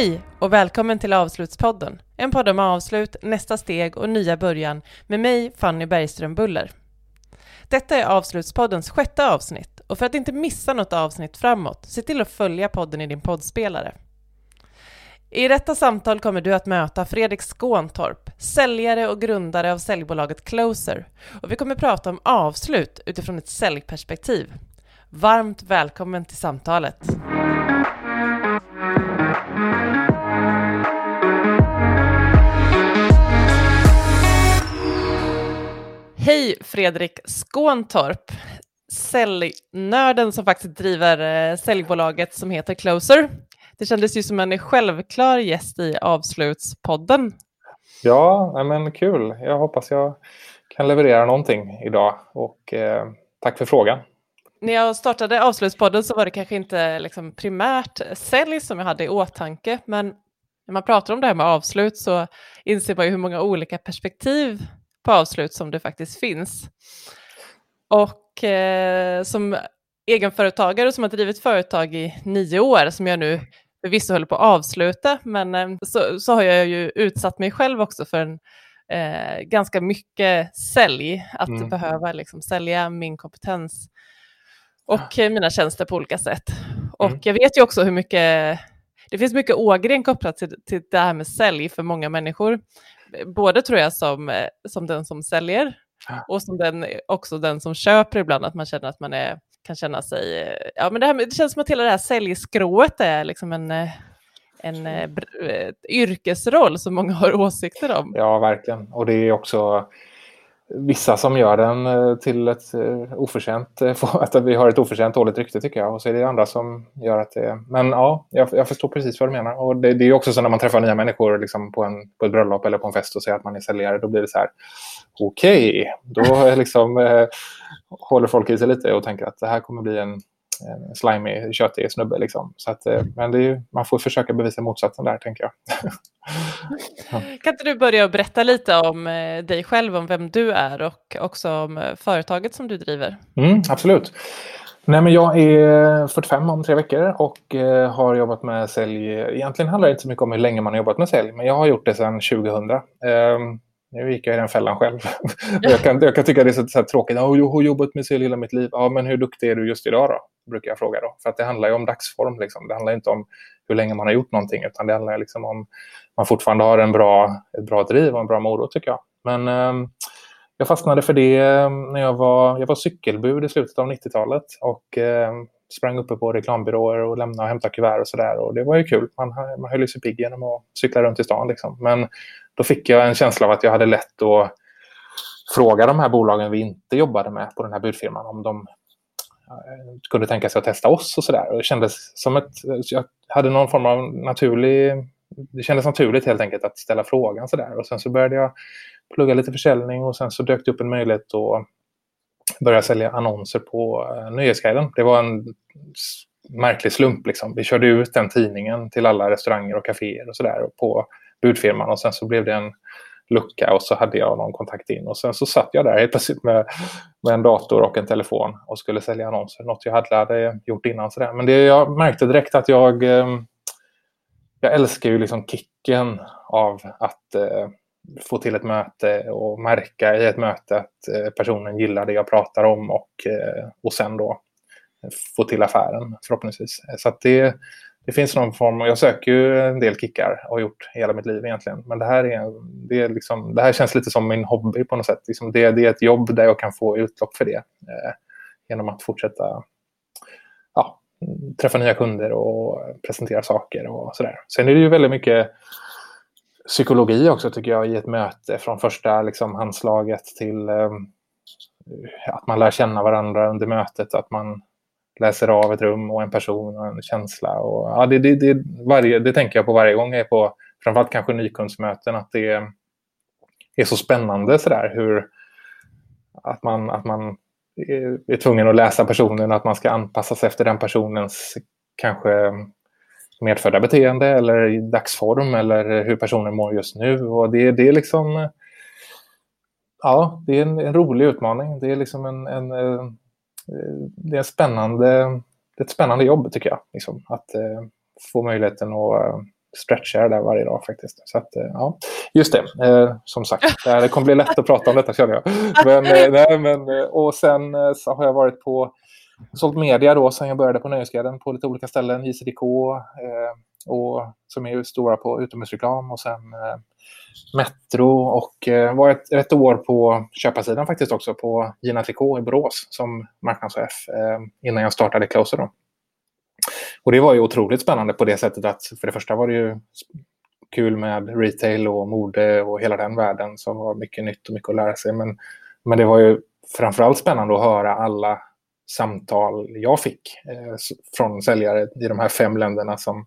Hej och välkommen till Avslutspodden, en podd om avslut, nästa steg och nya början med mig, Fanny Bergström Buller. Detta är Avslutspoddens sjätte avsnitt och för att inte missa något avsnitt framåt, se till att följa podden i din poddspelare. I detta samtal kommer du att möta Fredrik Skåntorp, säljare och grundare av säljbolaget Closer. Och vi kommer prata om avslut utifrån ett säljperspektiv. Varmt välkommen till samtalet. Hej Fredrik Skåntorp, säljnörden som faktiskt driver eh, säljbolaget som heter Closer. Det kändes ju som en självklar gäst i Avslutspodden. Ja, men kul. Jag hoppas jag kan leverera någonting idag och eh, tack för frågan. När jag startade Avslutspodden så var det kanske inte liksom primärt sälj som jag hade i åtanke, men när man pratar om det här med avslut så inser man ju hur många olika perspektiv på avslut som det faktiskt finns. Och eh, som egenföretagare som har drivit företag i nio år, som jag nu förvisso håller på att avsluta, men eh, så, så har jag ju utsatt mig själv också för en eh, ganska mycket sälj, att mm. behöva liksom sälja min kompetens och ja. mina tjänster på olika sätt. Och mm. jag vet ju också hur mycket, det finns mycket ågren kopplat till, till det här med sälj för många människor. Både tror jag som, som den som säljer ja. och som den, också den som köper ibland, att man känner att man är kan känna sig... Ja, men det, här, det känns som att hela det här säljskrået är liksom en, en, en yrkesroll som många har åsikter om. Ja, verkligen. Och det är också vissa som gör den eh, till ett eh, oförtjänt, eh, att vi har ett oförtjänt dåligt rykte tycker jag. Och så är det andra som gör att det... Men ja, jag, jag förstår precis vad du menar. Och det, det är också så när man träffar nya människor liksom på, en, på ett bröllop eller på en fest och säger att man är säljare, då blir det så här, okej, okay. då liksom, eh, håller folk i sig lite och tänker att det här kommer bli en en slimy, köttig snubbe. Liksom. Så att, eh, men är, man får försöka bevisa motsatsen där, tänker jag. Kan inte du börja berätta lite om eh, dig själv, om vem du är och också om eh, företaget som du driver? Mm, absolut. Nej, men jag är 45 om tre veckor och eh, har jobbat med sälj. Egentligen handlar det inte så mycket om hur länge man har jobbat med sälj, men jag har gjort det sedan 2000. Eh, nu gick jag i den fällan själv. jag, kan, jag kan tycka det är så, så tråkigt. Jag har jobbat med sälj hela mitt liv. Ja, men hur duktig är du just idag då? Brukar jag fråga då. För att det handlar ju om dagsform. Liksom. Det handlar inte om hur länge man har gjort någonting, utan det handlar liksom om man fortfarande har en bra, ett bra driv och en bra morot tycker jag. Men eh, jag fastnade för det ehm, när jag var, jag var cykelbud i slutet av 90-talet och eh, sprang uppe på reklambyråer och lämnade och hämtade kuvert och sådär. Och det var ju kul. Man, man höll sig pigg genom att cykla runt i stan. Liksom. Men då fick jag en känsla av att jag hade lätt att fråga de här bolagen vi inte jobbade med på den här budfirman om de eh, kunde tänka sig att testa oss och sådär. Det kändes som ett... Jag hade någon form av naturlig... Det kändes naturligt helt enkelt att ställa frågan sådär. Och sen så började jag plugga lite försäljning och sen så dök det upp en möjlighet att börja sälja annonser på eh, uh, Nöjesguiden. Det var en märklig slump. Liksom. Vi körde ut den tidningen till alla restauranger och kaféer och sådär på budfirman och sen så blev det en lucka och så hade jag någon kontakt in och sen så satt jag där helt plötsligt med, med en dator och en telefon och skulle sälja annonser. Något jag hade, hade gjort innan. Sådär. Men det, jag märkte direkt att jag, ehm, jag älskar ju liksom kicken av att eh, få till ett möte och märka i ett möte att eh, personen gillar det jag pratar om och, eh, och sen då eh, få till affären förhoppningsvis. Så det, det finns någon form, och jag söker ju en del kickar och har gjort hela mitt liv egentligen. Men det här, är, det, är liksom, det här känns lite som min hobby på något sätt. Liksom det, det är ett jobb där jag kan få utlopp för det. Eh, genom att fortsätta ja, träffa nya kunder och presentera saker och sådär. Sen är det ju väldigt mycket psykologi också tycker jag i ett möte från första liksom, handslaget till eh, att man lär känna varandra under mötet. Att man läser av ett rum och en person och en känsla. Och, ja, det, det, det, varje, det tänker jag på varje gång jag är på framförallt kanske nykundsmöten. Att det är så spännande sådär hur att man, att man är tvungen att läsa personen, att man ska anpassa sig efter den personens kanske medfödda beteende eller dagsform eller hur personen mår just nu. Och det, det är liksom... Ja, det är en, en rolig utmaning. Det är liksom en, en, det är en spännande, det är ett spännande jobb tycker jag. Liksom, att eh, få möjligheten att, stretchar där varje dag faktiskt. Så att, eh, ja, just det. Eh, som sagt, det kommer bli lätt att prata om detta känner jag. Men, eh, nej, men, eh, och sen eh, så har jag varit på sålt media då sen jag började på Nöjesguiden på lite olika ställen. JCDK, eh, och, som är stora på utomhusreklam och sen eh, Metro och eh, var ett, ett år på köparsidan faktiskt också på Gina Tricot i Borås som marknadschef eh, innan jag startade Closer. Då. Och det var ju otroligt spännande på det sättet att för det första var det ju kul med retail och mode och hela den världen som var mycket nytt och mycket att lära sig. Men, men det var ju framförallt spännande att höra alla samtal jag fick eh, från säljare i de här fem länderna som,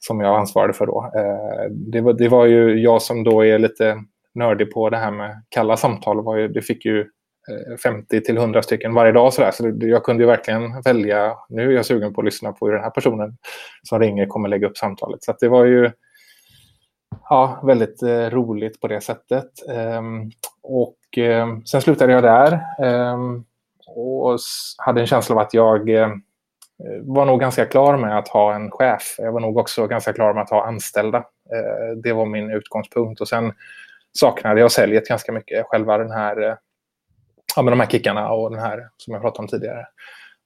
som jag ansvarade för då. Eh, det, var, det var ju jag som då är lite nördig på det här med kalla samtal. Var ju, det fick ju eh, 50 till 100 stycken varje dag. Så, där. så jag kunde ju verkligen välja, nu är jag sugen på att lyssna på hur den här personen som ringer kommer lägga upp samtalet. Så det var ju ja, väldigt eh, roligt på det sättet. Um, och eh, sen slutade jag där um, och hade en känsla av att jag eh, var nog ganska klar med att ha en chef. Jag var nog också ganska klar med att ha anställda. Eh, det var min utgångspunkt. Och sen saknade jag säljet ganska mycket. Själva den här, eh, ja, med de här kickarna och den här som jag pratade om tidigare.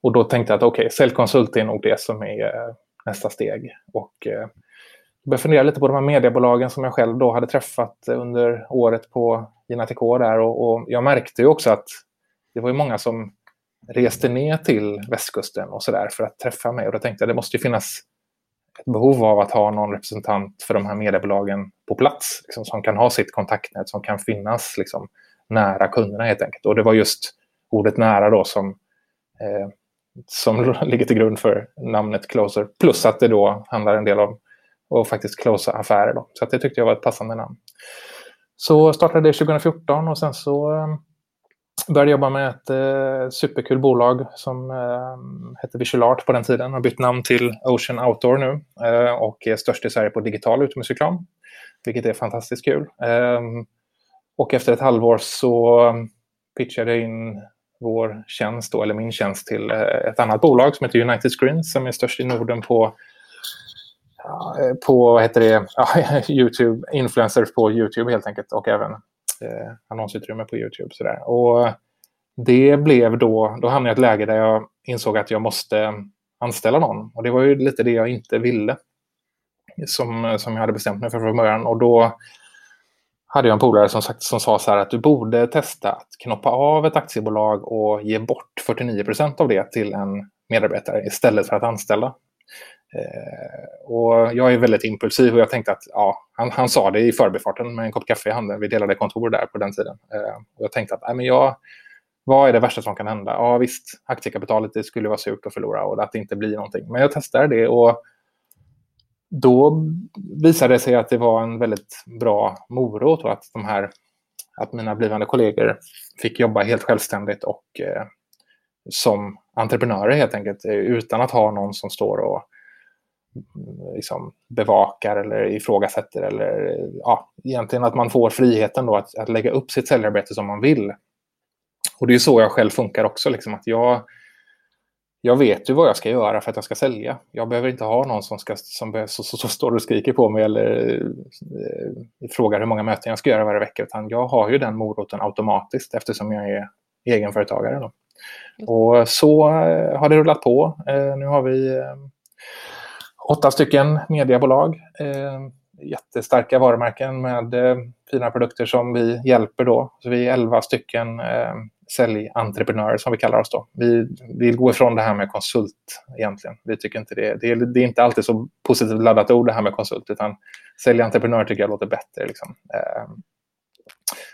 Och då tänkte jag att okej, okay, säljkonsult är nog det som är nästa steg. Och jag började fundera lite på de här mediebolagen som jag själv då hade träffat under året på Gina där. Och, och jag märkte ju också att det var ju många som reste ner till västkusten och sådär för att träffa mig. Och då tänkte jag det måste ju finnas ett behov av att ha någon representant för de här mediebolagen på plats liksom, som kan ha sitt kontaktnät, som kan finnas liksom, nära kunderna helt enkelt. Och det var just ordet nära då som, eh, som ligger till grund för namnet Closer. Plus att det då handlar en del om att faktiskt closa affärer. Då. Så att det tyckte jag var ett passande namn. Så startade det 2014 och sen så eh, började jobba med ett eh, superkul bolag som eh, hette Visual Art på den tiden. Har bytt namn till Ocean Outdoor nu eh, och är störst i Sverige på digital utomhusreklam. Vilket är fantastiskt kul. Eh, och efter ett halvår så pitchade jag in vår tjänst, då, eller min tjänst, till eh, ett annat bolag som heter United Screens som är störst i Norden på eh, på vad heter det, ja, YouTube, influencers på YouTube helt enkelt och även eh, annonsutrymme på YouTube. Sådär. Och det blev då, då hamnade jag i ett läge där jag insåg att jag måste anställa någon. Och det var ju lite det jag inte ville. Som, som jag hade bestämt mig för från början. Och då hade jag en polare som, sagt, som sa så här att du borde testa att knoppa av ett aktiebolag och ge bort 49 procent av det till en medarbetare istället för att anställa. Eh, och jag är väldigt impulsiv och jag tänkte att ja, han, han sa det i förbifarten med en kopp kaffe i handen. Vi delade kontor där på den tiden. Eh, och jag tänkte att nej, men jag, vad är det värsta som kan hända? Ja visst, aktiekapitalet det skulle vara surt att förlora och att det inte blir någonting. Men jag testade det och då visade det sig att det var en väldigt bra morot och att, de här, att mina blivande kollegor fick jobba helt självständigt och eh, som entreprenörer helt enkelt eh, utan att ha någon som står och liksom bevakar eller ifrågasätter. Eller, ja, egentligen att man får friheten då att, att lägga upp sitt säljarbete som man vill. Och det är så jag själv funkar också. Liksom, att jag, jag vet ju vad jag ska göra för att jag ska sälja. Jag behöver inte ha någon som, ska, som så, så, så står och skriker på mig eller eh, frågar hur många möten jag ska göra varje vecka. Utan jag har ju den moroten automatiskt eftersom jag är egenföretagare. Då. Och så eh, har det rullat på. Eh, nu har vi eh, åtta stycken mediebolag. Eh, jättestarka varumärken med eh, fina produkter som vi hjälper då. Så vi är elva stycken eh, säljentreprenörer som vi kallar oss då. Vi vill gå ifrån det här med konsult egentligen. Vi tycker inte det. Det är, det är inte alltid så positivt laddat ord det här med konsult utan säljentreprenör tycker jag låter bättre. Liksom. Eh,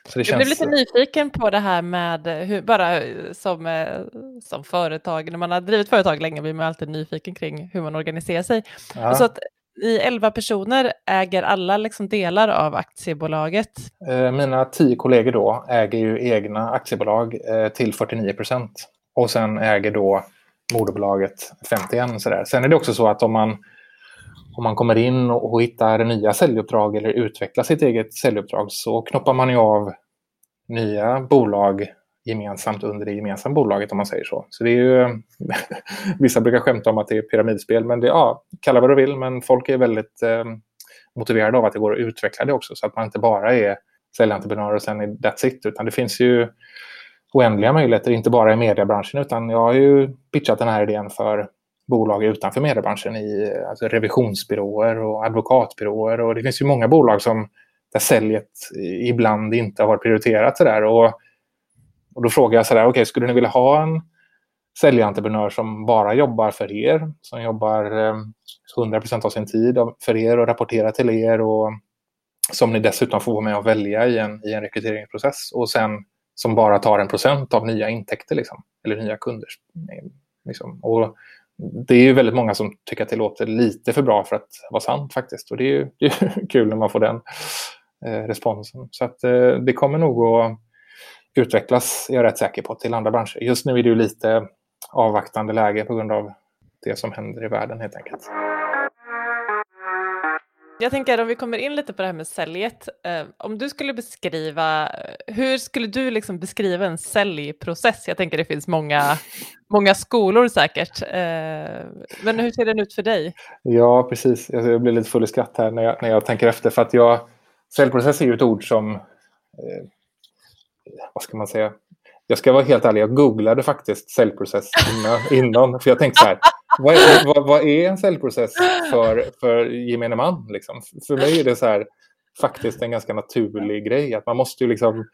Eh, så det jag blev lite nyfiken på det här med hur, bara som, eh, som företag, när man har drivit företag länge blir man alltid nyfiken kring hur man organiserar sig. Ja. Så att i elva personer äger alla liksom delar av aktiebolaget? Eh, mina tio kollegor då äger ju egna aktiebolag eh, till 49 procent. Och sen äger då moderbolaget 51. Sådär. Sen är det också så att om man om man kommer in och hittar nya säljuppdrag eller utvecklar sitt eget säljuppdrag så knoppar man ju av nya bolag gemensamt under det gemensamma bolaget om man säger så. Så det är ju, vissa brukar skämta om att det är pyramidspel, men det, ja, kalla vad du vill, men folk är väldigt eh, motiverade av att det går att utveckla det också så att man inte bara är säljentreprenör och sen är that's it. Utan det finns ju oändliga möjligheter, inte bara i mediebranschen utan jag har ju pitchat den här idén för bolag utanför mediebranschen i alltså revisionsbyråer och advokatbyråer och det finns ju många bolag som där säljet ibland inte har varit prioriterat sådär. Och, och då frågar jag sådär, okej, okay, skulle ni vilja ha en säljentreprenör som bara jobbar för er, som jobbar eh, 100% av sin tid för er och rapporterar till er och som ni dessutom får vara med och välja i en, i en rekryteringsprocess och sen som bara tar en procent av nya intäkter liksom, eller nya kunder. Liksom. Och det är ju väldigt många som tycker att det låter lite för bra för att vara sant faktiskt. Och det är ju, det är kul när man får den eh, responsen. Så att eh, det kommer nog att utvecklas, jag är rätt säker på, till andra branscher. Just nu är det ju lite avvaktande läge på grund av det som händer i världen helt enkelt. Jag tänker om vi kommer in lite på det här med säljet. Eh, om du skulle beskriva, hur skulle du liksom beskriva en säljprocess? Jag tänker det finns många, många skolor säkert. Eh, men hur ser den ut för dig? Ja, precis. Jag blir lite full i skratt här när jag, när jag tänker efter. För att jag, säljprocess är ju ett ord som, eh, vad ska man säga, jag ska vara helt ärlig, jag googlade faktiskt säljprocess innan, innan för jag tänkte så här, vad är, vad, vad är en säljprocess för, för gemene man? Liksom? För mig är det så här, faktiskt en ganska naturlig grej, att man måste ju liksom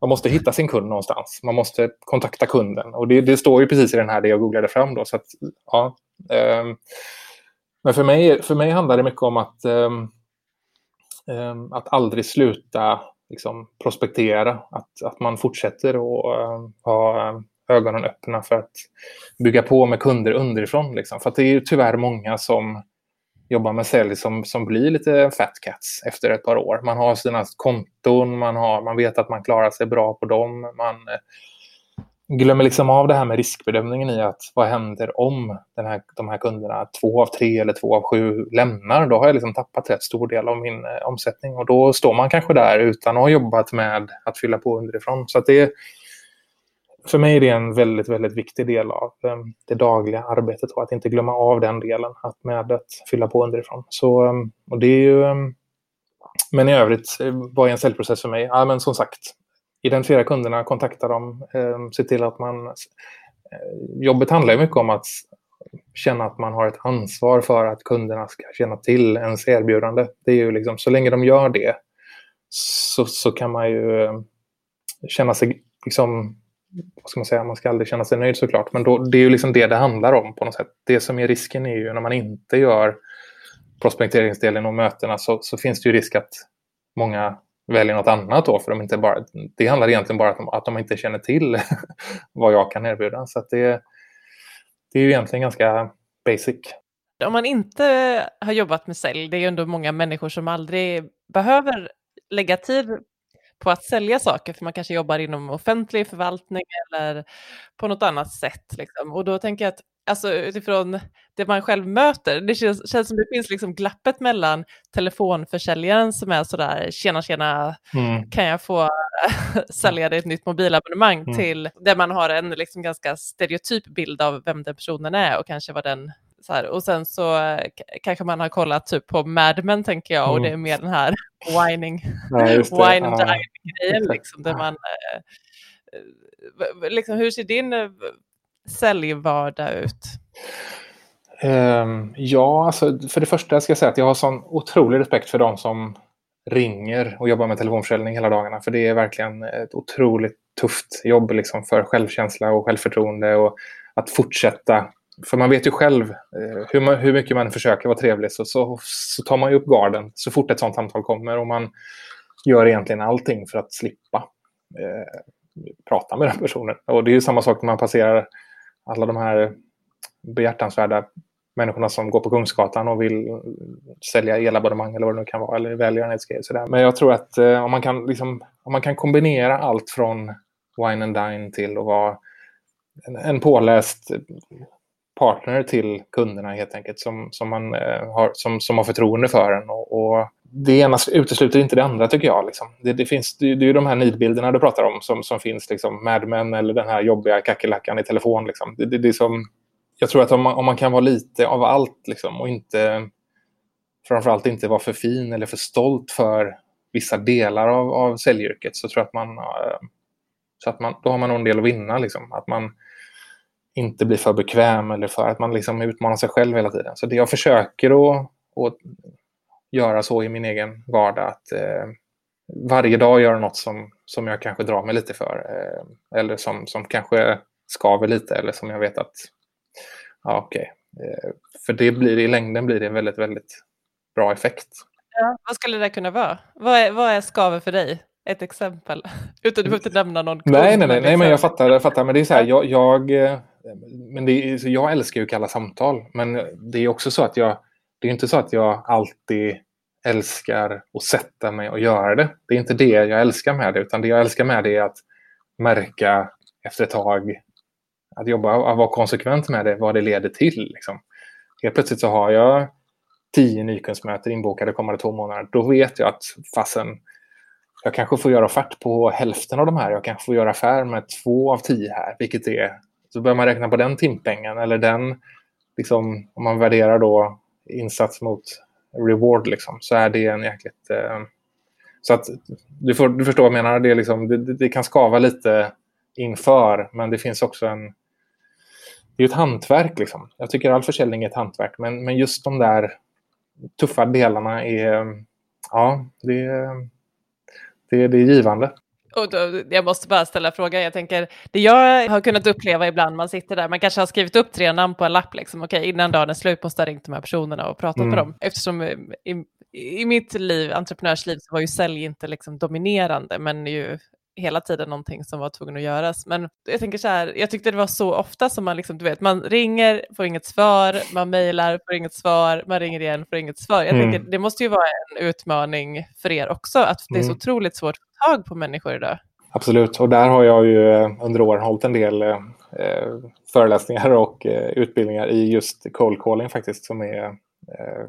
man måste hitta sin kund någonstans. Man måste kontakta kunden. Och det, det står ju precis i den här det jag googlade fram. Då, så att, ja, eh, men för mig, för mig handlar det mycket om att, eh, att aldrig sluta liksom, prospektera, att, att man fortsätter att ehm, ha ehm, ögonen öppna för att bygga på med kunder underifrån. Liksom. För det är ju tyvärr många som jobbar med sälj som, som blir lite fat cats efter ett par år. Man har sina konton, man, har, man vet att man klarar sig bra på dem. Man eh, glömmer liksom av det här med riskbedömningen i att vad händer om den här, de här kunderna, två av tre eller två av sju, lämnar? Då har jag liksom tappat rätt stor del av min eh, omsättning och då står man kanske där utan att ha jobbat med att fylla på underifrån. Så det, för mig är det en väldigt, väldigt viktig del av ehm, det dagliga arbetet och att inte glömma av den delen att med att fylla på underifrån. Så, ehm, och det är ju, ehm, men i övrigt, eh, vad är en säljprocess för mig? Ja, men som sagt, identifiera kunderna, kontakta dem, se till att man... Eh, jobbet handlar ju mycket om att känna att man har ett ansvar för att kunderna ska känna till ens erbjudande. Det är ju liksom, så länge de gör det så, så kan man ju känna sig liksom vad ska man säga, man ska aldrig känna sig nöjd såklart, men då, det är ju liksom det det handlar om på något sätt. Det som är risken är ju när man inte gör prospekteringsdelen och mötena så, så finns det ju risk att många väljer något annat då, för de inte bara, det handlar egentligen bara om att de inte känner till vad jag kan erbjuda. Så det, det är ju egentligen ganska basic. Om man inte har jobbat med sälj, det är ju ändå många människor som aldrig behöver lägga tid på att sälja saker, för man kanske jobbar inom offentlig förvaltning eller på något annat sätt. Liksom. Och då tänker jag att alltså, utifrån det man själv möter, det känns, känns som det finns liksom glappet mellan telefonförsäljaren som är sådär, tjena tjena, mm. kan jag få sälja dig ett nytt mobilabonnemang mm. till där man har en liksom ganska stereotyp bild av vem den personen är och kanske vad den så här, och sen så eh, kanske man har kollat typ på Mad Men tänker jag, och det är mer den här whining, ja, wine and ja. grejen liksom, där man eh, eh, liksom, hur ser din säljvardag ut? Um, ja, alltså, för det första ska jag säga att jag har sån otrolig respekt för de som ringer och jobbar med telefonförsäljning hela dagarna. För det är verkligen ett otroligt tufft jobb liksom, för självkänsla och självförtroende och att fortsätta för man vet ju själv, eh, hur, man, hur mycket man försöker vara trevlig så, så, så, tar man ju upp garden så fort ett sånt samtal kommer och man gör egentligen allting för att slippa eh, prata med den personen. Och det är ju samma sak när man passerar alla de här behjärtansvärda människorna som går på Kungsgatan och vill sälja elabonnemang eller vad det nu kan vara, eller välgörenhetsgrejer. Men jag tror att eh, om, man kan, liksom, om man kan kombinera allt från wine and dine till att vara en, en påläst partner till kunderna helt enkelt som, som man eh, har, som, som har förtroende för en. Och, och, det ena utesluter inte det andra tycker jag. Liksom. Det, det, finns, det, det är ju de här nidbilderna du pratar om som, som finns, liksom, Mad Men eller den här jobbiga kackerlackan i telefon. Liksom. Det, det, det, är som, jag tror att om man, om man kan vara lite av allt liksom, och inte framförallt inte vara för fin eller för stolt för vissa delar av, av säljyrket så tror jag att man, eh, så att man, då har man nog en del att vinna. Liksom. Att man inte blir för bekväm eller för att man liksom utmanar sig själv hela tiden. Så det jag försöker att, att göra så i min egen vardag, att eh, varje dag göra något som, som jag kanske drar mig lite för. Eh, eller som, som kanske skaver lite eller som jag vet att, ja okej. Okay. Eh, för det blir i längden blir det en väldigt, väldigt bra effekt. Ja, vad skulle det kunna vara? Vad är, vad är skaver för dig? Ett exempel. Utan du behöver inte nämna någon. Nej, nej, nej, nej, men jag fattar, jag fattar. Men det är så här, jag, jag, eh, men det är, jag älskar ju kalla samtal. Men det är också så att jag, det är inte så att jag alltid älskar att sätta mig och göra det. Det är inte det jag älskar med det, utan det jag älskar med det är att märka efter ett tag, att jobba, och vara konsekvent med det, vad det leder till. Liksom. Helt plötsligt så har jag tio nykundsmöten inbokade kommande två månader. Då vet jag att fasen, jag kanske får göra offert på hälften av de här. Jag kanske får göra affär med två av tio här, vilket är... Så börjar man räkna på den timpengen eller den, liksom, om man värderar då insats mot reward liksom, så är det en jäkligt... Eh, så att du, får, du förstår vad jag menar. Det, är liksom, det, det, kan skava lite inför, men det finns också en... Det är ett hantverk. Liksom. Jag tycker all försäljning är ett hantverk, men, men just de där tuffa delarna är... Ja, det, det, det är givande. Och då, jag måste bara ställa frågan, jag tänker, det jag har kunnat uppleva ibland, man sitter där, man kanske har skrivit upp tre namn på en lapp, liksom, okej, innan dagen är slut måste jag ringt de här personerna och pratat mm. med dem. Eftersom eh, i, i mitt liv, entreprenörsliv, så var ju sälj inte liksom dominerande, men ju hela tiden någonting som var tvungen att göras. Men jag tänker så här, jag tyckte det var så ofta som man liksom, du vet, man ringer, får inget svar, man mejlar, får inget svar, man ringer igen, får inget svar. Jag mm. tänker, det måste ju vara en utmaning för er också, att det är så mm. otroligt svårt tag på människor idag. Absolut, och där har jag ju eh, under åren hållit en del eh, eh föreläsningar och eh, utbildningar i just cold calling faktiskt, som är eh,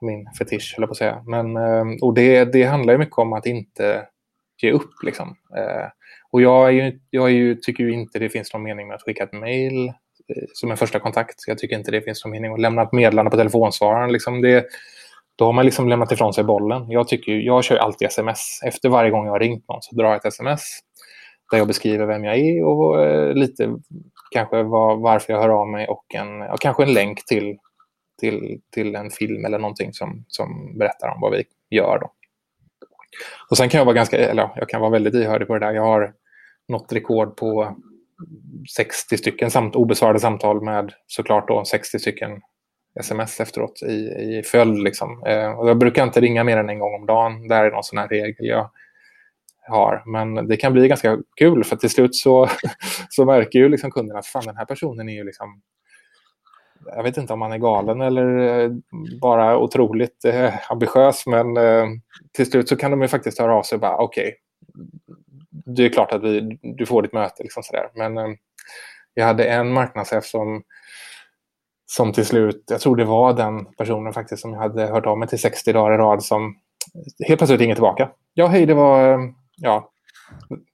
min fetisch, höll jag på att säga. Men, eh, och det, det handlar ju mycket om att inte ge upp. Liksom. Eh, och jag, är ju, jag är ju, tycker ju inte det finns någon mening med att skicka ett mejl eh, som en första kontakt. Jag tycker inte det finns någon mening att lämna ett meddelande på telefonsvararen. Liksom det, då har man liksom lämnat ifrån sig bollen. Jag, tycker, jag kör alltid sms. Efter varje gång jag har ringt någon så drar jag ett sms där jag beskriver vem jag är och eh, lite kanske var, varför jag hör av mig och en, och kanske en länk till, till, till en film eller någonting som, som berättar om vad vi gör. Då. Och sen kan jag vara ganska, eller jag kan vara väldigt ihördig på det där. Jag har nått rekord på 60 stycken samt, obesvarade samtal med såklart då 60 stycken sms efteråt i, i följd. Liksom. Eh, och jag brukar inte ringa mer än en gång om dagen. Det är någon sån här regel jag har. Men det kan bli ganska kul för till slut så, så märker ju liksom kunderna att fan, den här personen är ju liksom jag vet inte om han är galen eller eh, bara otroligt eh, ambitiös, men eh, till slut så kan de ju faktiskt höra av sig och bara okej, okay, det är klart att vi, du får ditt möte. Liksom sådär. Men eh, jag hade en marknadschef som, som till slut, jag tror det var den personen faktiskt som jag hade hört av mig till 60 dagar i rad som helt plötsligt ringer tillbaka. Ja, hej, det var, ja,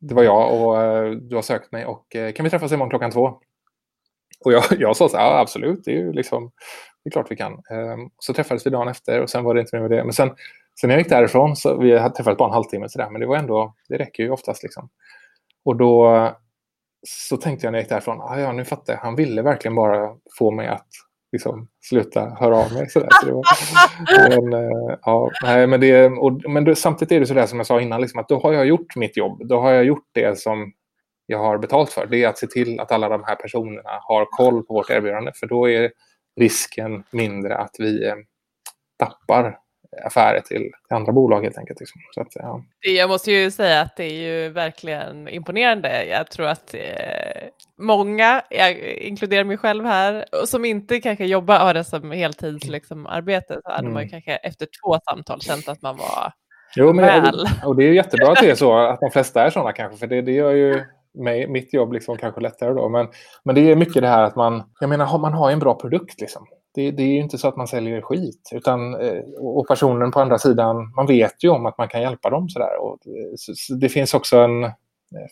det var jag och eh, du har sökt mig och eh, kan vi träffas imorgon klockan två? Och jag, jag sa så här, ja, absolut, det är ju liksom, det är klart vi kan. Ehm, så träffades vi dagen efter och sen var det inte mer med det. Men sen, sen när jag gick därifrån, så vi hade träffats bara en halvtimme, så där, men det var ändå, det räcker ju oftast. Liksom. Och då så tänkte jag när jag gick därifrån, ah, ja nu fattar jag, han ville verkligen bara få mig att liksom, sluta höra av mig. Sådär. Så det var, men, eh, ja, nej, men, det, och, men samtidigt är det sådär som jag sa innan, liksom, att då har jag gjort mitt jobb. Då har jag gjort det som jag har betalt för. Det är att se till att alla de här personerna har koll på vårt erbjudande. För då är risken mindre att vi eh, tappar affärer till, andra bolag helt enkelt. Liksom. Så att, ja. Jag måste ju säga att det är ju verkligen imponerande. Jag tror att eh, många, jag inkluderar mig själv här, som inte kanske jobbar har det som heltidsarbete liksom, så hade mm. man kanske efter två samtal känt att man var Jo, men, väl. Och det är jättebra att det är så, att de flesta är sådana kanske, för det, det gör ju mig, mitt jobb liksom kanske lättare då. Men, men det är mycket det här att man, jag menar, man har en bra produkt liksom. Det, det är ju inte så att man säljer skit. Utan, eh, och personen på andra sidan, man vet ju om att man kan hjälpa dem sådär. Och, eh, så, så det finns också en, eh,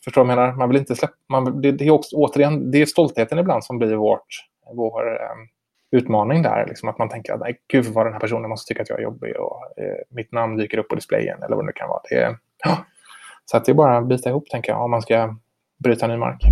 förstår du vad jag menar? Man vill inte släppa, man, det, det, är också, återigen, det är stoltheten ibland som blir vårt, vår, eh, utmaning där. Liksom, att man tänker att gud vad den här personen måste tycka att jag är jobbig och eh, mitt namn dyker upp på displayen eller vad det nu kan vara. Det, ja. Så att det är bara att bita ihop tänker jag om man ska bryta ny mark.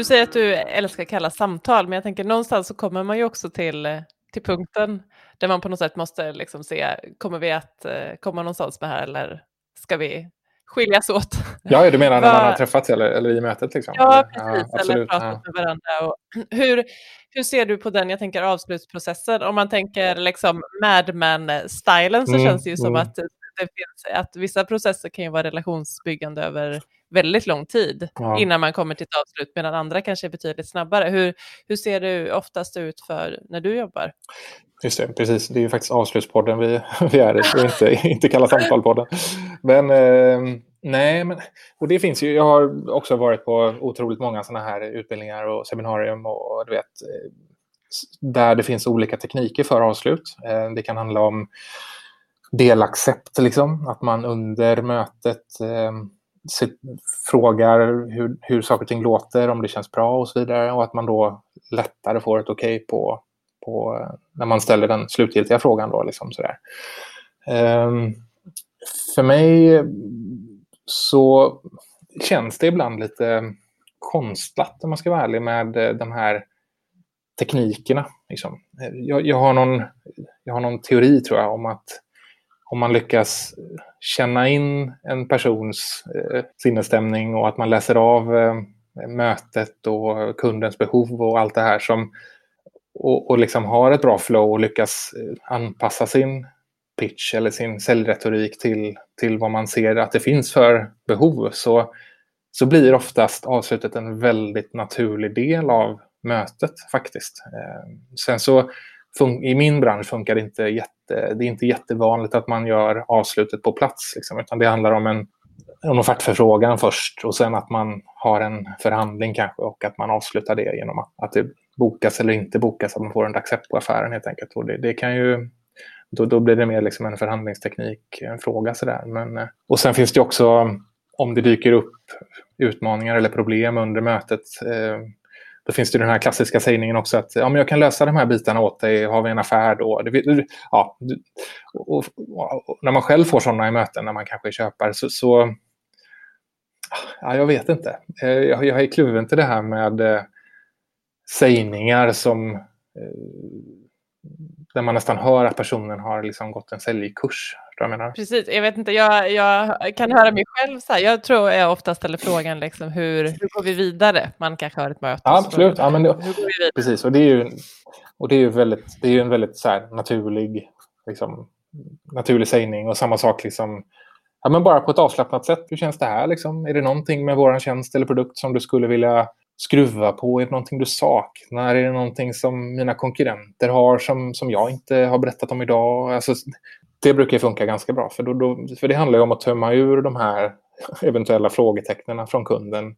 Du säger att du älskar kalla samtal, men jag tänker någonstans så kommer man ju också till, till punkten där man på något sätt måste liksom se, kommer vi att eh, komma någonstans med här eller ska vi skiljas åt? Ja, du menar när man har träffats eller, eller i mötet? Liksom. Ja, precis, ja, eller pratat ja. med varandra. Och hur, hur ser du på den, jag tänker avslutsprocessen, om man tänker liksom Mad Men-stilen så mm, känns det ju som mm. att det finns, att vissa processer kan ju vara relationsbyggande över väldigt lång tid ja. innan man kommer till ett avslut, medan andra kanske är betydligt snabbare. Hur, hur ser det oftast ut för när du jobbar? Just det, precis. Det är ju faktiskt avslutspodden vi, vi är i, och inte, inte Kalla samtal-podden. Men eh, nej, men, och det finns ju. Jag har också varit på otroligt många sådana här utbildningar och seminarium och du vet, eh, där det finns olika tekniker för avslut. Eh, det kan handla om delaccept, liksom, att man under mötet eh, frågar hur, hur saker och ting låter, om det känns bra och så vidare. Och att man då lättare får ett okej okay på, på när man ställer den slutgiltiga frågan. Då, liksom sådär. Um, för mig så känns det ibland lite konstlat, om man ska vara ärlig, med eh, de här teknikerna. Liksom. Jag, jag, har någon, jag har någon teori, tror jag, om att om man lyckas känna in en persons eh, sinnesstämning och att man läser av eh, mötet och kundens behov och allt det här som och, och liksom har ett bra flow och lyckas eh, anpassa sin pitch eller sin säljretorik till, till vad man ser att det finns för behov så, så blir oftast avslutet en väldigt naturlig del av mötet faktiskt. Eh, sen så i min bransch funkar det inte jätte, det är inte jättevanligt att man gör avslutet på plats. Liksom, utan det handlar om en, en offertförfrågan först och sen att man har en förhandling kanske och att man avslutar det genom att, att det bokas eller inte bokas, att man får en accept på affären helt enkelt. Och det, det kan ju, då, då blir det mer liksom en förhandlingsteknik, en fråga sådär. Men, eh, och sen finns det också, om det dyker upp utmaningar eller problem under mötet, eh, då finns det den här klassiska sägningen också att ja, men jag kan lösa de här bitarna åt dig, har vi en affär då? Det, ja, och, och, och, när man själv får sådana i möten, när man kanske är köpare, så, så ja, jag vet inte. Eh, jag, jag är kluven till det här med eh, sägningar som eh, där man nästan hör att personen har liksom gått en säljkurs. Jag menar. Precis, jag vet inte, jag, jag kan höra mig själv så här. Jag tror jag ofta ställer frågan liksom, hur, hur går vi vidare? Man kanske har ett möte. Ja, absolut. Ja, men det, precis, och det är ju, och det är ju väldigt, det är ju en väldigt så här, naturlig, liksom, naturlig sägning och samma sak liksom, ja, men bara på ett avslappnat sätt. Hur känns det här? Liksom? Är det någonting med vår tjänst eller produkt som du skulle vilja skruva på? Är det någonting du saknar? Är det någonting som mina konkurrenter har som, som jag inte har berättat om idag? Alltså, det brukar funka ganska bra, för, då, då, för det handlar ju om att tömma ur de här eventuella frågetecknen från kunden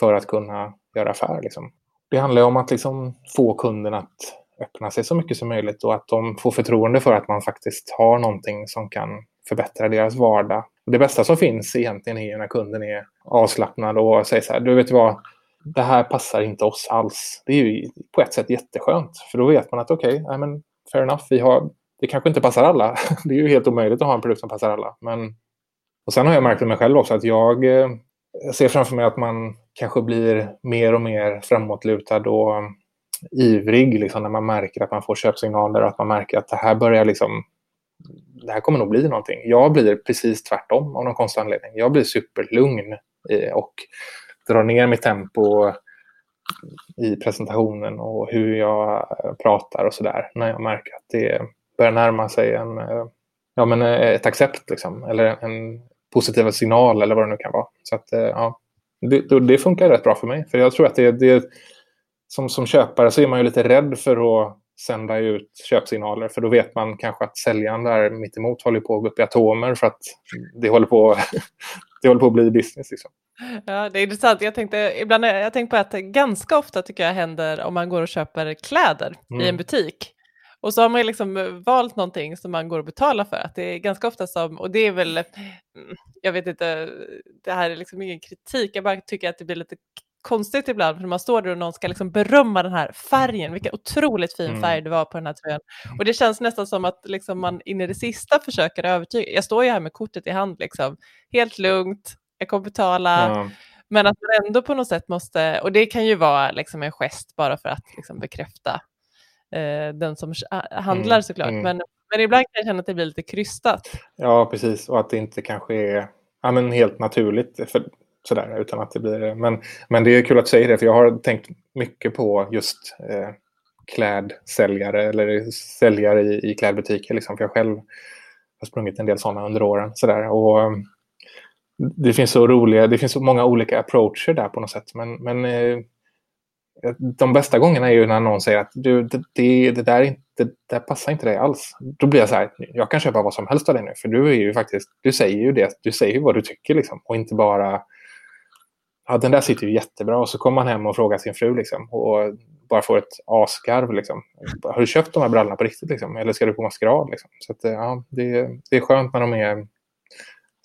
för att kunna göra affär. Liksom. Det handlar om att liksom få kunden att öppna sig så mycket som möjligt och att de får förtroende för att man faktiskt har någonting som kan förbättra deras vardag. Det bästa som finns egentligen är när kunden är avslappnad och säger så här, du vet vad, det här passar inte oss alls. Det är ju på ett sätt jätteskönt, för då vet man att okej, okay, men fair enough, vi har, det kanske inte passar alla. Det är ju helt omöjligt att ha en produkt som passar alla. Men, och sen har jag märkt med mig själv också att jag, eh, jag ser framför mig att man kanske blir mer och mer framåtlutad och ivrig liksom, när man märker att man får köpsignaler och att man märker att det här börjar liksom det här kommer nog bli någonting. Jag blir precis tvärtom av någon konstig anledning. Jag blir superlugn eh, och dra ner mitt tempo i presentationen och hur jag pratar och sådär. När jag märker att det börjar närma sig en, ja, men eh, ett accept liksom, eller en positiv signal eller vad det nu kan vara. Så att, eh, ja, det, det funkar rätt bra för mig. För jag tror att det, det som, som köpare så är man ju lite rädd för att sända ut köpsignaler för då vet man kanske att säljaren där mittemot håller på att gå upp i atomer för att det håller på, att det håller på att bli business. Liksom. Ja, det är intressant. Jag tänkte, ibland, jag tänkt på att ganska ofta tycker jag händer om man går och köper kläder mm. i en butik. Och så har man liksom valt någonting som man går och betalar för. Att det är ganska ofta som, och det är väl, jag vet inte, det här är liksom ingen kritik, jag bara tycker att det blir lite konstigt ibland för man står där och någon ska liksom berömma den här färgen, vilken otroligt fin Mm. färg det var på den här tröjan. Och det känns nästan som att liksom man in i det sista försöker övertyga. Jag står ju här med kortet i hand, liksom, helt lugnt, jag kommer betala, Ja. men att man ändå på något sätt måste, och det kan ju vara liksom en gest bara för att liksom bekräfta eh, den som handlar Mm, såklart. mm. Men, men ibland kan jag känna att det blir lite krystat. Ja, precis. Och att det inte kanske är ja, men helt naturligt. För, sådär, utan att det blir, men, men det är kul att säga det, för jag har tänkt mycket på just eh, klädsäljare eller säljare i, i klädbutiker. Liksom, för jag själv har sprungit en del sådana under åren. Sådär, och, mm, det finns så roliga, det finns så många olika approacher där på något sätt. Men, men eh, de bästa gångerna är ju när någon säger att du, det, det, det, där inte, det där passar inte dig alls. Då blir jag så här, jag kan köpa vad som helst av dig nu. För du är ju faktiskt, du säger ju det, du säger ju vad du tycker liksom. Och inte bara, ja den där sitter ju jättebra. Och så kommer man hem och frågar sin fru liksom. Och bara får ett asgarv liksom. Har du köpt de här brallorna på riktigt liksom? Eller ska du på maskerad liksom? Så att, ja, det, det är skönt när de är,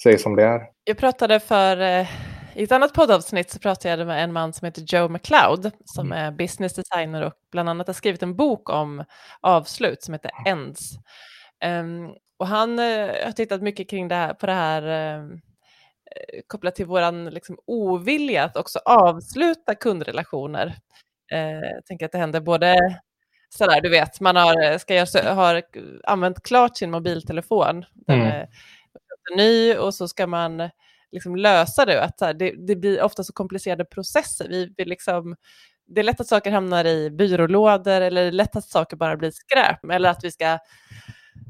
säger som det är. Jag pratade för, eh, i ett annat poddavsnitt så pratade jag med en man som heter Joe McLeod som är business designer och bland annat har skrivit en bok om avslut som heter Ends. Ehm, och han eh, har tittat mycket kring det här, på det här eh, kopplat till våran liksom, ovilja att också avsluta kundrelationer. Eh, jag tänker att det händer både sådär, du vet, man har, ska göra, har använt klart sin mobiltelefon, den Mm. är ny och så ska man liksom lösa det. Att här, det, det blir ofta så komplicerade processer. Vi, vi liksom, det är lätt att saker hamnar i byrålådor eller det är lätt att saker bara blir skräp. Eller att vi ska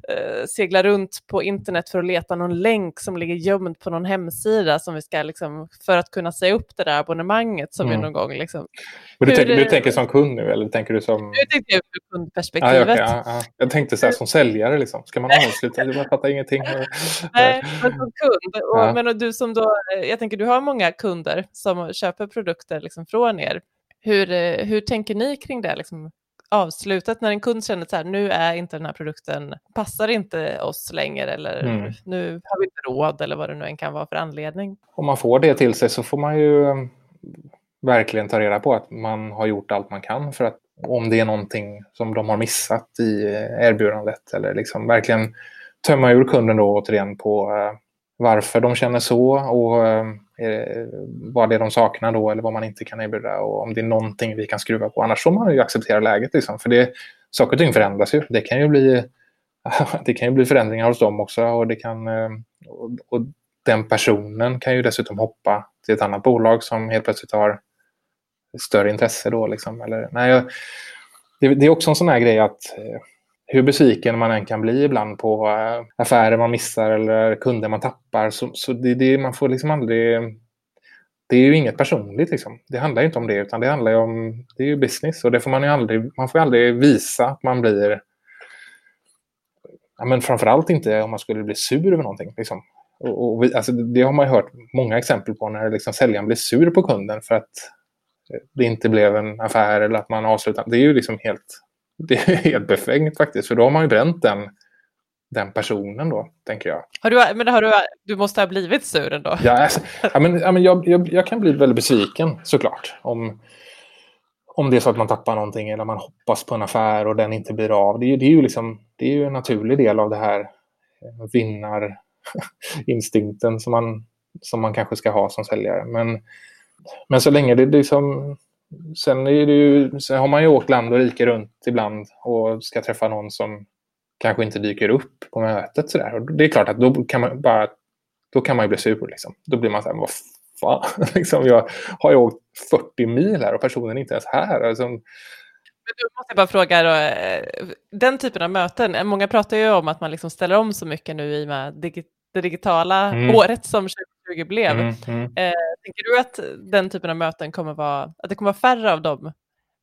eh, segla runt på internet för att leta någon länk som ligger gömd på någon hemsida som vi ska liksom, för att kunna säga upp det där abonnemanget som Mm. vi någon gång liksom. Men du, Hur- tänker, du tänker som kund nu eller tänker du som... Nu tänkte jag ur kundperspektivet. ja, okej, ja, ja. Jag tänkte så här som säljare, liksom. ska man avsluta? Jag fattar ingenting. Nej, men som kund. Och, Ja. Men du som då, eh, jag tänker du har många kunder som köper produkter liksom från er. Hur, eh, hur tänker ni kring det? Liksom, avslutet när en kund känner så här, nu är inte den här produkten, passar inte oss längre eller Mm. nu har vi inte råd eller vad det nu än kan vara för anledning. Om man får det till sig så får man ju eh, verkligen ta reda på att man har gjort allt man kan för att om det är någonting som de har missat i erbjudandet eller liksom verkligen tömma ur kunden då återigen på eh, varför de känner så och eh, vad det är de saknar då eller vad man inte kan erbjuda och om det är någonting vi kan skruva på. Annars får man ju acceptera läget. Liksom. För det, saker och ting förändras ju. Det kan ju bli, det kan ju bli förändringar hos dem också och, det kan, eh, och, och den personen kan ju dessutom hoppa till ett annat bolag som helt plötsligt har större intresse då. Liksom. Eller, nej, jag, det, det är också en sån här grej att eh, hur besviken man än kan bli ibland på eh, affärer man missar eller kunder man tappar så, så det, det, man får liksom aldrig... Det är ju inget personligt liksom. Det handlar ju inte om det utan det handlar ju om... Det är ju business och det får man ju aldrig... Man får aldrig visa att man blir... Ja, men framförallt inte om man skulle bli sur över någonting. Liksom. Och, och vi, alltså, det har man ju hört många exempel på när liksom säljaren blir sur på kunden för att det inte blev en affär eller att man avslutar. Det är ju liksom helt, det är helt befängt faktiskt. För då har man ju bränt den, den personen då, tänker jag. Har du, men har du, du måste ha blivit sur ändå? Ja, alltså, ja, men, ja, men jag, jag, jag kan bli väldigt besviken såklart. Om, om det är så att man tappar någonting eller man hoppas på en affär och den inte blir av. Det är, det är, ju, liksom, det är ju en naturlig del av det här eh, vinnarinstinkten som man, som man kanske ska ha som säljare. Men, men så länge det liksom... Sen, ju, sen har man ju åkt land och rike runt ibland och ska träffa någon som kanske inte dyker upp på mötet. Så där. Och det är klart att då kan man bara då kan man ju bli sur. Liksom. Då blir man så här, vad fan, liksom, jag har ju åkt 40 mil här och personen är inte ens här. Alltså, då måste bara fråga, då, eh, den typen av möten, eh, många pratar ju om att man liksom ställer om så mycket nu i och med det digitala Mm. året som 2020 blev. mm, mm. Tänker du att den typen av möten kommer vara, att det kommer vara färre av de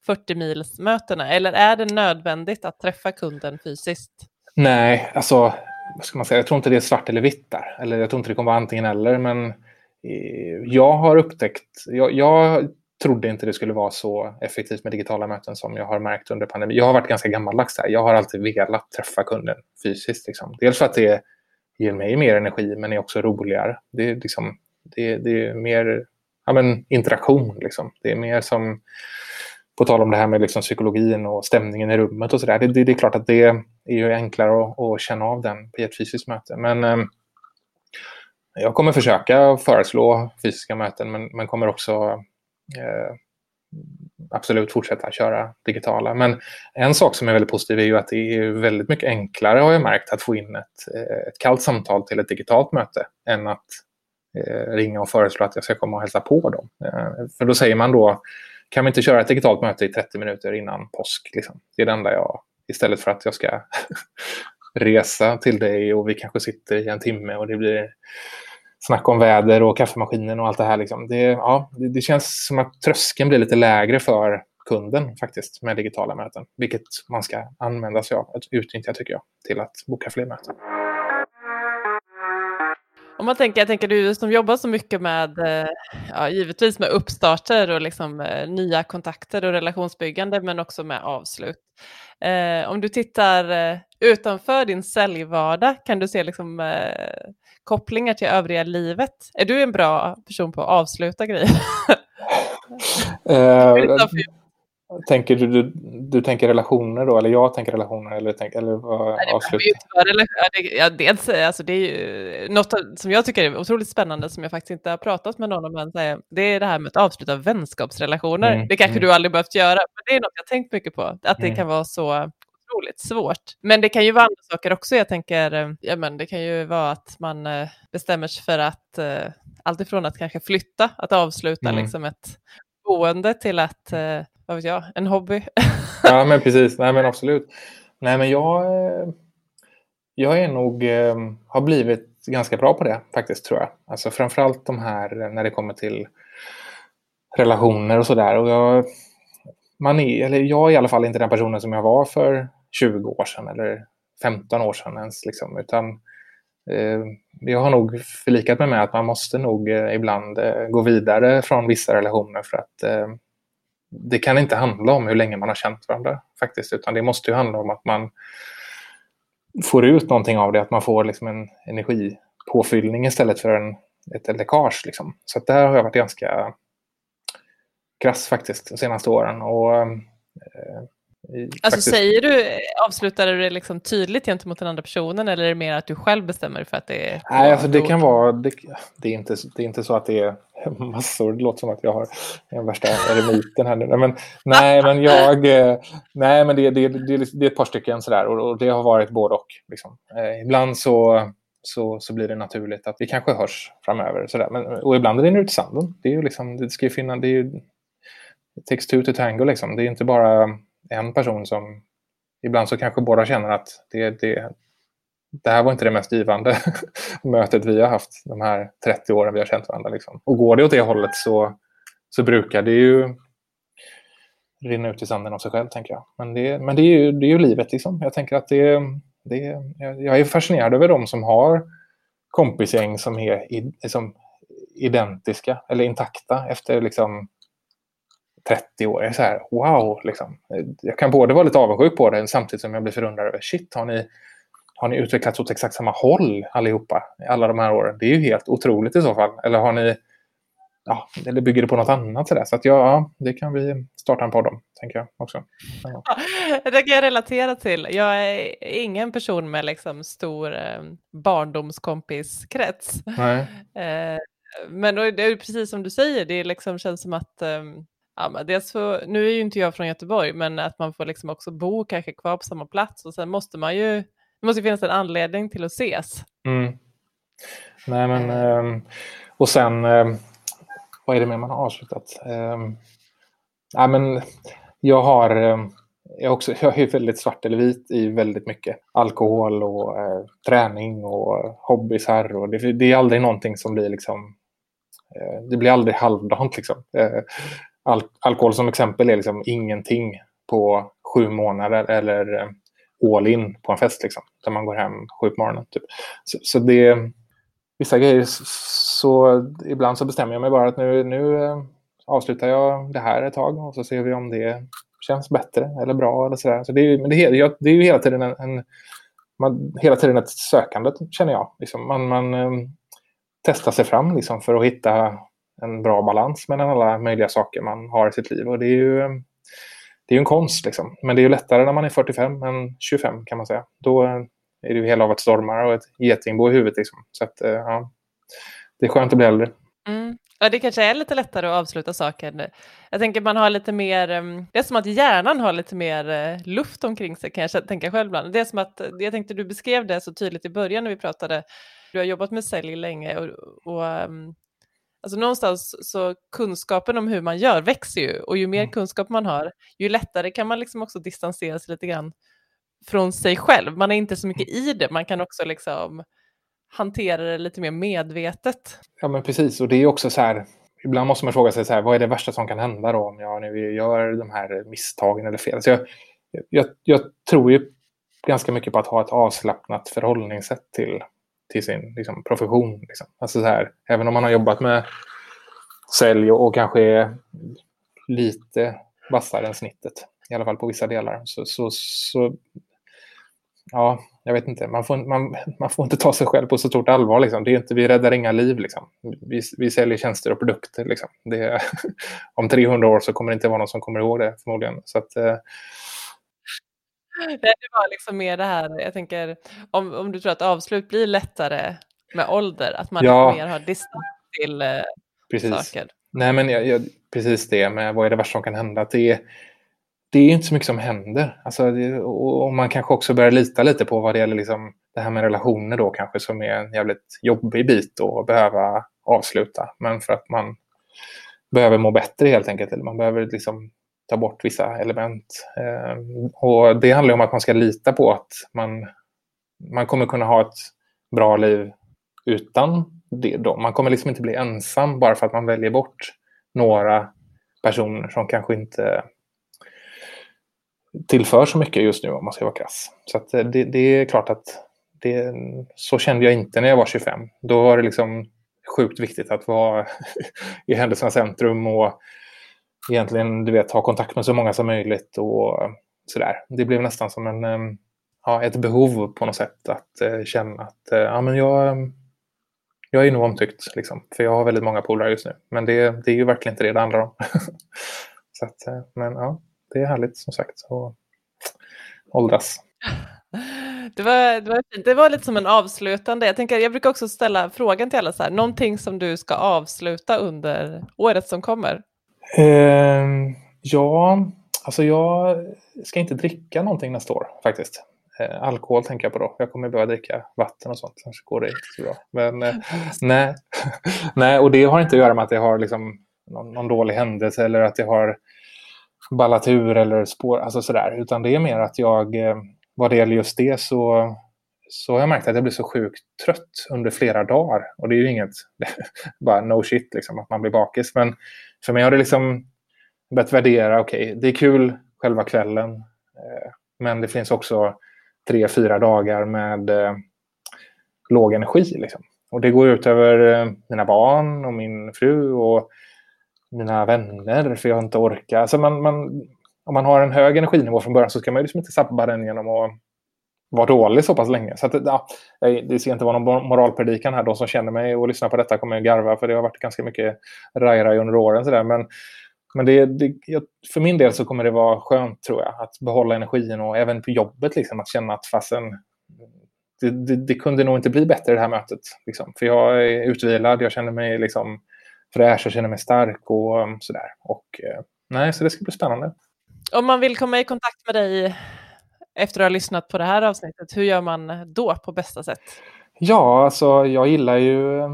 40 mils mötena eller är det nödvändigt att träffa kunden fysiskt? Nej, alltså, vad ska man säga, jag tror inte det är svart eller vitt där. Eller jag tror inte det kommer vara antingen eller. Men eh, jag har upptäckt, jag, jag trodde inte det skulle vara så effektivt med digitala möten som jag har märkt under pandemin. Jag har varit ganska gammaldags där. Jag har alltid velat träffa kunden fysiskt. Liksom. Dels för att det ger mig mer energi men är också roligare. Det är, liksom, det, det är mer ja, men, interaktion. Liksom. Det är mer som, på tal om det här med liksom, psykologin och stämningen i rummet och sådär. Det, det, det, är klart att det är ju enklare att, att känna av den på ett fysiskt möte. Men eh, jag kommer försöka föreslå fysiska möten men, men kommer också eh, absolut fortsätta köra digitala. Men en sak som är väldigt positiv är ju att det är väldigt mycket enklare har jag märkt att få in ett, eh, ett kallt samtal till ett digitalt möte än att eh, ringa och föreslå att jag ska komma och hälsa på dem. Eh, för då säger man då, kan vi inte köra ett digitalt möte i 30 minuter innan påsk? Liksom? Det är det enda jag, istället för att jag ska resa till dig och vi kanske sitter i en timme och det blir snack om väder och kaffemaskinen och allt det här. Liksom. Det, ja, det, det, känns som att tröskeln blir lite lägre för kunden faktiskt med digitala möten. Vilket man ska använda sig av, utnyttja tycker jag, till att boka fler möten. Om man tänker, jag tänker du som jobbar så mycket med, eh, ja, givetvis med uppstarter och liksom, eh, nya kontakter och relationsbyggande, men också med avslut. Eh, om du tittar eh, utanför din säljvardag, kan du se liksom, eh, kopplingar till övriga livet? Är du en bra person på att avsluta grejer? uh, tänker du, du, du tänker relationer då, eller jag tänker relationer? Eller, tänk, eller vad, Nej, det ja, dels, alltså, det är ju något som jag tycker är otroligt spännande som jag faktiskt inte har pratat med någon om än, det är det här med att avsluta vänskapsrelationer. Mm, det kanske mm. du aldrig behövt göra, men det är något jag tänkt mycket på, att det mm. kan vara så otroligt svårt. Men det kan ju vara andra saker också. Jag tänker, eh, ja men det kan ju vara att man eh, bestämmer sig för att eh, alltifrån att kanske flytta, att avsluta mm. liksom ett boende till att, vad vet jag, en hobby. ja men precis, nej men absolut. Nej men jag, eh, jag är nog, eh, har blivit ganska bra på det faktiskt tror jag. Alltså framförallt de här eh, när det kommer till relationer och sådär. Och jag, man är, eller jag är i alla fall inte den personen som jag var för 20 år sedan eller 15 år sedan ens. Liksom, utan eh, jag har nog förlikat mig med att man måste nog eh, ibland eh, gå vidare från vissa relationer för att eh, det kan inte handla om hur länge man har känt varandra faktiskt, utan det måste ju handla om att man får ut någonting av det, att man får liksom en energipåfyllning istället för en, ett läckage. Liksom. Så där har jag varit ganska krass faktiskt de senaste åren. Och, eh, alltså säger du, avslutar du det liksom tydligt gentemot den andra personen eller är det mer att du själv bestämmer för att det är... Nej, alltså det kan vara, det, det, är inte, det är inte så att det är massor, det låter som att jag har den värsta eremiten här nu. Men, nej, men jag, eh, nej, men det, det, det, det är ett par stycken sådär och, och det har varit både och. Liksom. Eh, ibland så, så, så blir det naturligt att vi kanske hörs framöver. Sådär. Men, och ibland är det ut i sanden. Det, är ju liksom, det ska ju finna, det är ju, two to tango liksom. Det är inte bara en person som... Ibland så kanske båda känner att det, det, det här var inte det mest givande mötet vi har haft de här 30 åren vi har känt varandra. Liksom. Och går det åt det hållet så, så brukar det ju rinna ut i sanden av sig själv, tänker jag. Men det, men det, är, ju, det är ju livet. Liksom. Jag tänker att det, det, jag är fascinerad över de som har kompisgäng som är liksom, identiska eller intakta efter liksom, 30 år. Jag är så här, wow, liksom. Jag kan både vara lite avundsjuk på det samtidigt som jag blir förundrad över, shit, har ni, har ni utvecklats åt exakt samma håll allihopa alla de här åren? Det är ju helt otroligt i så fall. Eller har ni, ja, eller bygger det på något annat? Så, där? så att ja, det kan vi starta en podd om, tänker jag också. Ja. det kan jag relatera till. Jag är ingen person med liksom stor eh, barndomskompiskrets. Nej. Eh, men det är precis som du säger, det liksom känns som att um, Ja, men dels för, nu är ju inte jag från Göteborg, men att man får liksom också bo kanske kvar på samma plats och sen måste man ju, det måste finnas en anledning till att ses. Mm. Nej, men, um, och sen, um, vad är det mer man har avslutat? Um, ja, men, jag har jag, också, jag är väldigt svart eller vit i väldigt mycket. Alkohol och eh, träning och hobbysar. Och det, det, är aldrig någonting som blir liksom... Eh, det blir aldrig halvdant liksom. Al alkohol som exempel är liksom ingenting på sju månader eller eh, all in på en fest. Liksom, där man går hem sju på morgonen. Typ. Så, så det vissa grejer så ibland så bestämmer jag mig bara att nu, nu eh, avslutar jag det här ett tag och så ser vi om det känns bättre eller bra eller sådär. Så det är, men det, är, det är ju hela tiden en, en man, hela tiden ett sökande känner jag. Liksom man, man um, testar sig fram liksom, för att hitta en bra balans mellan alla möjliga saker man har i sitt liv. Och det är ju det är en konst. Liksom. Men det är ju lättare när man är 45 än 25 kan man säga. Då eh, är det ju hela av ett stormar och ett getingbo i huvudet. Liksom. Så att, eh, ja, det är skönt att bli äldre. Mm. Ja, det kanske är lite lättare att avsluta saker. Jag tänker man har lite mer, mm, det är som att hjärnan har lite mer eh, luft omkring sig kan jag tänka själv ibland. Det är som att, jag tänkte du beskrev det så tydligt i början när vi pratade, du har jobbat med sälj länge och, och um, alltså någonstans så kunskapen om hur man gör växer ju och ju mer mm. kunskap man har, ju lättare kan man liksom också distansera sig lite grann från sig själv. Man är inte så mycket i det, man kan också liksom hantera det lite mer medvetet. Ja, men precis. Och det är också så här, ibland måste man fråga sig så här, vad är det värsta som kan hända då om jag nu gör de här misstagen eller fel? Så jag, jag, jag tror ju ganska mycket på att ha ett avslappnat förhållningssätt till, till sin liksom, profession. Liksom. Alltså så här, även om man har jobbat med sälj och, och kanske är lite vassare än snittet, i alla fall på vissa delar, så, så, så ja, jag vet inte, man får, man, man får inte ta sig själv på så stort allvar. Liksom. Det är inte, vi räddar inga liv. Liksom. Vi, vi säljer tjänster och produkter. Liksom. Det, om 300 år så kommer det inte vara någon som kommer ihåg det förmodligen. Så att, eh... Det var liksom mer det här, jag tänker, om, om du tror att avslut blir lättare med ålder, att man ja. mer har distans till eh, precis. saker. Nej, men jag, jag, precis det med vad är det värsta som kan hända. Att det är, det är inte så mycket som händer. Alltså, det, och man kanske också börjar lita lite på vad det gäller liksom, det här med relationer då kanske som är en jävligt jobbig bit att behöva avsluta. Men för att man behöver må bättre helt enkelt. Eller man behöver liksom ta bort vissa element. Eh, och det handlar om att man ska lita på att man, man kommer kunna ha ett bra liv utan det. Då. Man kommer liksom inte bli ensam bara för att man väljer bort några personer som kanske inte tillför så mycket just nu om man ska vara krass. Så eh, det, det, är klart att det, så kände jag inte när jag var 25. Då var det liksom sjukt viktigt att vara i händelsernas centrum och egentligen du vet, ha kontakt med så många som möjligt och sådär. Det blev nästan som en, eh, ja, ett behov på något sätt att eh, känna att eh, ja, men jag, jag är nog omtyckt. Liksom, för jag har väldigt många polare just nu. Men det, det är ju verkligen inte det det handlar om. så att, men ja, det är härligt som sagt att åldras. Det var, det, var fint. det var lite som en avslutande. Jag, tänker, jag brukar också ställa frågan till alla, så här, någonting som du ska avsluta under året som kommer? Eh, ja, alltså jag ska inte dricka någonting nästa år faktiskt. Eh, alkohol tänker jag på då. Jag kommer börja dricka vatten och sånt. Kanske går det inte så bra. Men eh, nej. nej, och det har inte att göra med att jag har liksom någon, någon dålig händelse eller att jag har ballatur eller spår, alltså sådär. Utan det är mer att jag, eh, vad det gäller just det så, så har jag märkt att jag blir så sjukt trött under flera dagar. Och det är ju inget, bara no shit liksom, att man blir bakis. Men för mig har det liksom börjat värdera, okej, okay, det är kul själva kvällen. Eh, men det finns också tre, fyra dagar med eh, låg energi. Liksom. Och det går ut över eh, mina barn och min fru och mina vänner för jag har inte orkat. Alltså man, man, om man har en hög energinivå från början så ska man liksom inte sabba den genom att vara dålig så pass länge. Så att, ja, det ska inte vara någon moralpredikan här. De som känner mig och lyssnar på detta kommer att garva för det har varit ganska mycket raj-raj under åren. Så där. Men, men det, det, för min del så kommer det vara skönt tror jag att behålla energin och även på jobbet liksom, att känna att fasen det, det, det, kunde nog inte bli bättre det här mötet. Liksom. För jag är utvilad, jag känner mig liksom fräsch jag känner mig stark och um, sådär. Och, eh, nej, så det ska bli spännande. Om man vill komma i kontakt med dig efter att ha lyssnat på det här avsnittet, hur gör man då på bästa sätt? Ja, alltså jag gillar ju eh,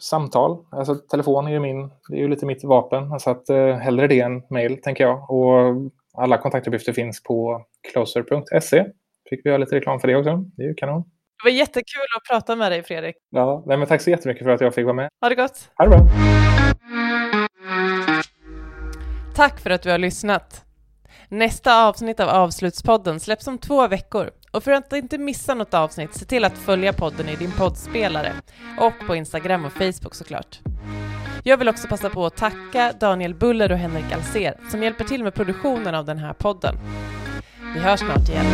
samtal. Alltså telefon är ju min, det är ju lite mitt vapen. Så att eh, hellre det än mail, tänker jag. Och alla kontaktuppgifter finns på closer.se. Fick vi göra lite reklam för det också. Det är ju kanon. Det var jättekul att prata med dig Fredrik. Ja, nej, men tack så jättemycket för att jag fick vara med. Ha det gott. Ha det bra. Tack för att du har lyssnat. Nästa avsnitt av Avslutspodden släpps om två veckor. Och för att inte missa något avsnitt, se till att följa podden i din poddspelare och på Instagram och Facebook såklart. Jag vill också passa på att tacka Daniel Buller och Henrik Alser som hjälper till med produktionen av den här podden. Vi hörs snart igen.